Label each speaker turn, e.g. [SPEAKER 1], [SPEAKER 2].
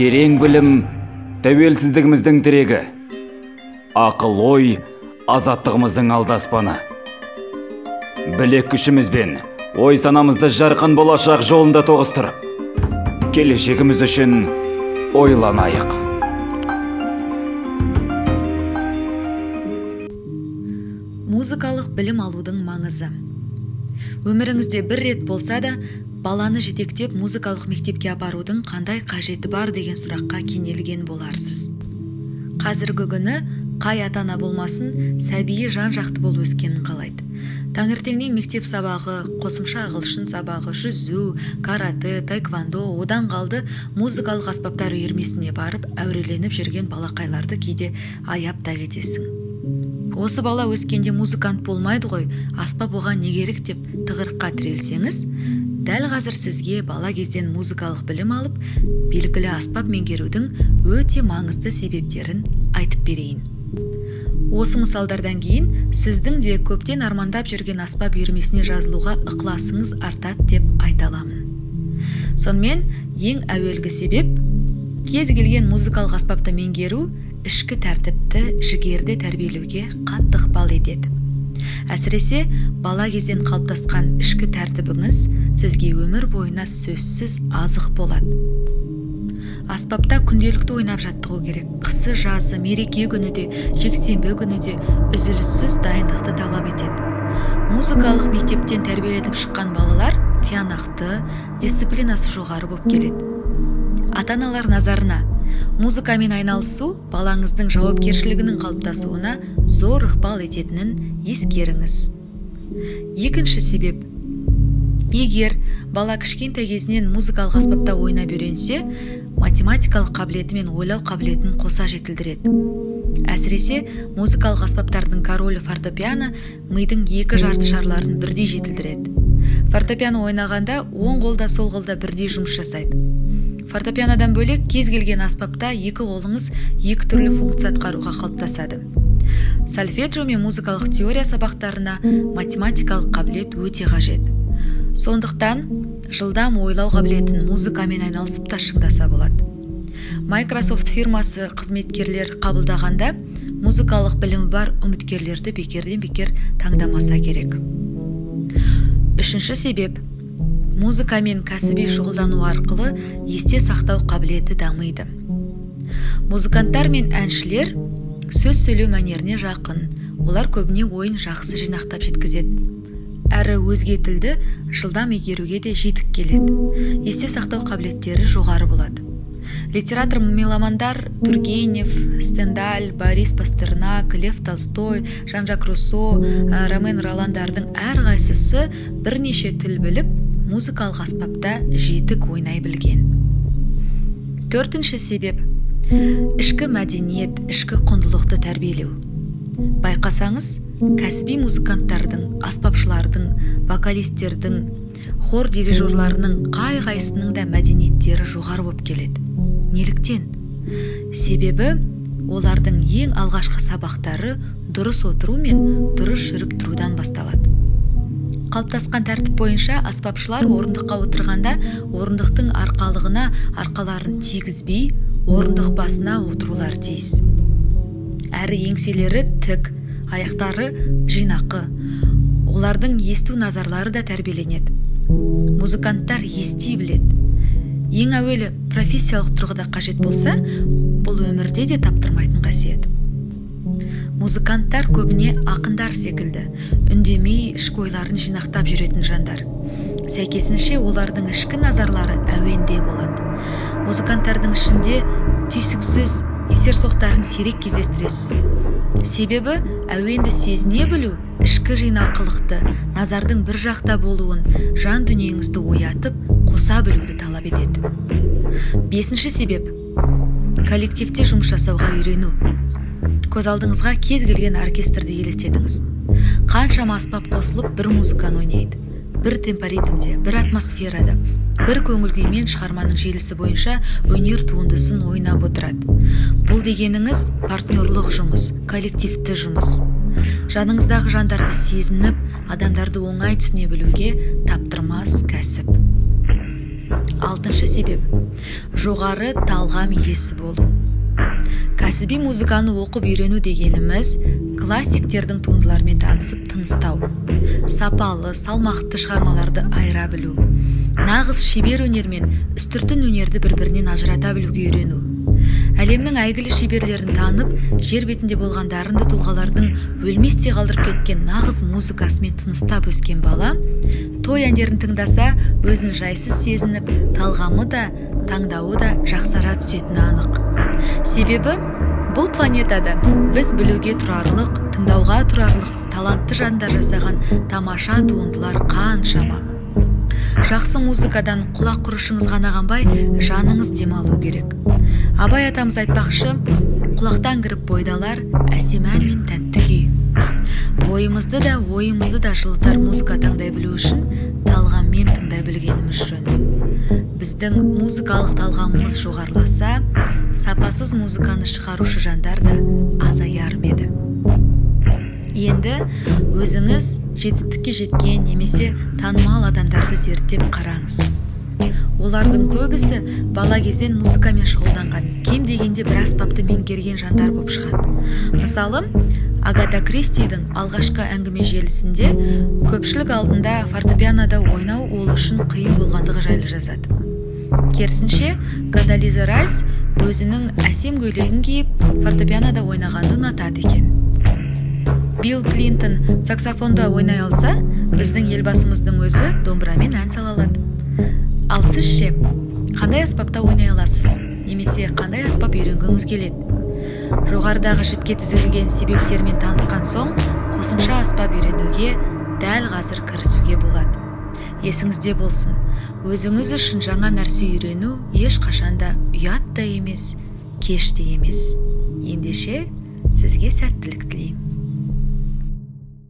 [SPEAKER 1] терең білім тәуелсіздігіміздің тірегі. Ақыл ой азаттығымыздың алдаспаны. Білек күшімізбен ой санамызды жарқын болашақ жолында тоғыстырып келешегіміз үшін ойланайық.
[SPEAKER 2] Музыкалық білім алудың маңызы. Өміріңізде бір рет болса да баланы жетектеп музыкалық мектепке апарудың қандай қажеті бар деген сұраққа кенелген боларсыз. Қазіргі күні қай ата ана болмасын сәбиі жан жақты болып өскенін қалайды. Таңертеңнен мектеп сабағы қосымша ағылшын сабағы жүзу карате таэквондо одан қалды музыкалық аспаптар үйірмесіне барып әуреленіп жүрген балақайларды кейде аяп та кетесің. Осы бала өскенде музыкант болмайды ғой аспап оған не керек деп тығырыққа тірелсеңіз дәл қазір сізге бала кезден музыкалық білім алып белгілі аспап меңгерудің өте маңызды себептерін айтып берейін. Осы мысалдардан кейін сіздің де көптен армандап жүрген аспап үйірмесіне жазылуға ықыласыңыз артады деп айта аламын. Сонымен ең әуелгі себеп кез келген музыкалық аспапты меңгеру ішкі тәртіпті жігерді тәрбиелеуге қатты ықпал етеді. Әсіресе бала кезден қалыптасқан ішкі тәртібіңіз сізге өмір бойына сөзсіз азық болады. Аспапта күнделікті ойнап жаттығу керек. Қысы жазы мереке күні де жексенбі күні де үзіліссіз дайындықты талап етеді. Музыкалық мектептен тәрбиеленіп шыққан балалар тиянақты дисциплинасы жоғары болып келеді. Ата аналар назарына музыкамен айналысу балаңыздың жауапкершілігінің қалыптасуына зор ықпал ететінін ескеріңіз. Екінші себеп. Егер бала кішкентай кезінен музыкалық аспапта ойнап үйренсе математикалық қабілеті мен ойлау қабілетін қоса жетілдіреді. Әсіресе музыкалық аспаптардың королі фортепиано мидың екі жарты шарларын бірдей жетілдіреді. Фортепиано ойнағанда оң қолда сол қолда бірдей жұмыс жасайды. Фортепианодан бөлек кез келген аспапта екі қолыңыз екі түрлі функция атқаруға қалыптасады. Сольфеджио мен музыкалық теория сабақтарына математикалық қабілет өте қажет. Сондықтан жылдам ойлау қабілетін музыкамен айналысып та шыңдаса болады. Microsoft фирмасы қызметкерлер қабылдағанда музыкалық білімі бар үміткерлерді бекерден бекер таңдамаса керек. Үшінші себеп музыкамен кәсіби шұғылдану арқылы есте сақтау қабілеті дамиды. Музыканттар мен әншілер сөз сөйлеу мәнеріне жақын. Олар көбіне ойын жақсы жинақтап жеткізеді. Әрі өзге тілді жылдам игеруге де жетік келеді. Есте сақтау қабілеттері жоғары болады. Литератор меломандар тургенев стендаль борис пастернак лев толстой жан жак руссо ромен роландардың әрқайсысы бірнеше тіл біліп музыкалық аспапта жетік ойнай білген. Төртінші себеп ішкі мәдениет ішкі құндылықты тәрбиелеу. Байқасаңыз кәсіби музыканттардың аспапшылардың вокалистердің хор дирижерларының қай қайсының да мәдениеттері жоғары болып келеді. Неліктен? Себебі олардың ең алғашқы сабақтары дұрыс отыру мен дұрыс жүріп тұрудан басталады. Қалыптасқан тәртіп бойынша аспапшылар орындыққа отырғанда орындықтың арқалығына арқаларын тигізбей орындық басына отырулары тиіс. Әрі еңселері тік аяқтары жинақы. Олардың есту назарлары да тәрбиеленеді. Музыканттар ести біледі. Ең әуелі профессиялық тұрғыда қажет болса бұл өмірде де таптырмайтын қасиет. Музыканттар көбіне ақындар секілді үндемей ішкі ойларын жинақтап жүретін жандар. Сәйкесінше олардың ішкі назарлары әуенде болады. Музыканттардың ішінде түйсіксіз есерсоқтарын сирек кездестіресіз. Себебі әуенді сезіне білу ішкі жинақылықты назардың бір жақта болуын жан дүниеңізді оятып қоса білуді талап етеді. Бесінші себеп коллективте жұмыс жасауға үйрену. Көз алдыңызға кез келген оркестрді елестетіңіз. Қаншама аспап қосылып бір музыканы ойнайды бір темпоритмде бір атмосферада бір көңіл күймен шығарманың желісі бойынша өнер туындысын ойнап отырады. Бұл дегеніңіз партнерлық жұмыс коллективті жұмыс. Жаныңыздағы жандарды сезініп адамдарды оңай түсіне білуге таптырмас кәсіп. Алтыншы себеп. Жоғары талғам иесі болу. Кәсіби музыканы оқып үйрену дегеніміз классиктердің туындыларымен танысып тыныстау сапалы салмақты шығармаларды айыра білу нағыз шебер өнер мен үстіртін өнерді бір бірінен ажырата білуге үйрену әлемнің әйгілі шеберлерін танып жер бетінде болған дарынды тұлғалардың өлместей қалдырып кеткен нағыз музыкасымен тыныстап өскен бала той әндерін тыңдаса өзін жайсыз сезініп талғамы да таңдауы да жақсара түсетіні анық. Себебі бұл планетада біз білуге тұрарлық тыңдауға тұрарлық талантты жандар жасаған тамаша туындылар қаншама. Жақсы музыкадан құлақ құрышыңыз ғана қанбай жаныңыз демалу керек. Абай атамыз айтпақшы құлақтан кіріп бойды алар әсем ән мен тәтті күй бойымызды да ойымызды да жылытар музыка таңдай білу үшін талғаммен тыңдай білгеніміз жөн. Біздің музыкалық талғамымыз жоғарыласа сапасыз музыканы шығарушы жандар да азаяр ма еді? Енді өзіңіз жетістікке жеткен немесе танымал адамдарды зерттеп қараңыз. Олардың көбісі бала кезден музыкамен шұғылданған. Кем дегенде бір аспапты меңгерген жандар болып шығады. Мысалы агата кристидің алғашқы әңгіме желісінде көпшілік алдында фортепианода ойнау ол үшін қиын болғандығы жайлы жазады. Керісінше кандализа райс өзінің әсем көйлегін киіп фортепианода ойнағанды ұнатады екен. Билл клинтон саксофонда ойнай алса біздің елбасымыздың өзі домбырамен ән сала алады. Ал сіз ше қандай аспапта ойнай аласыз? Немесе қандай аспап үйренгіңіз келеді? Жоғарыдағы жіпке тізілген себептермен танысқан соң қосымша аспап үйренуге дәл қазір кірісуге болады. Есіңізде болсын. Өзіңіз үшін жаңа нәрсе үйрену ешқашанда ұят та емес кеш те емес. Ендеше сізге сәттілік тілеймін.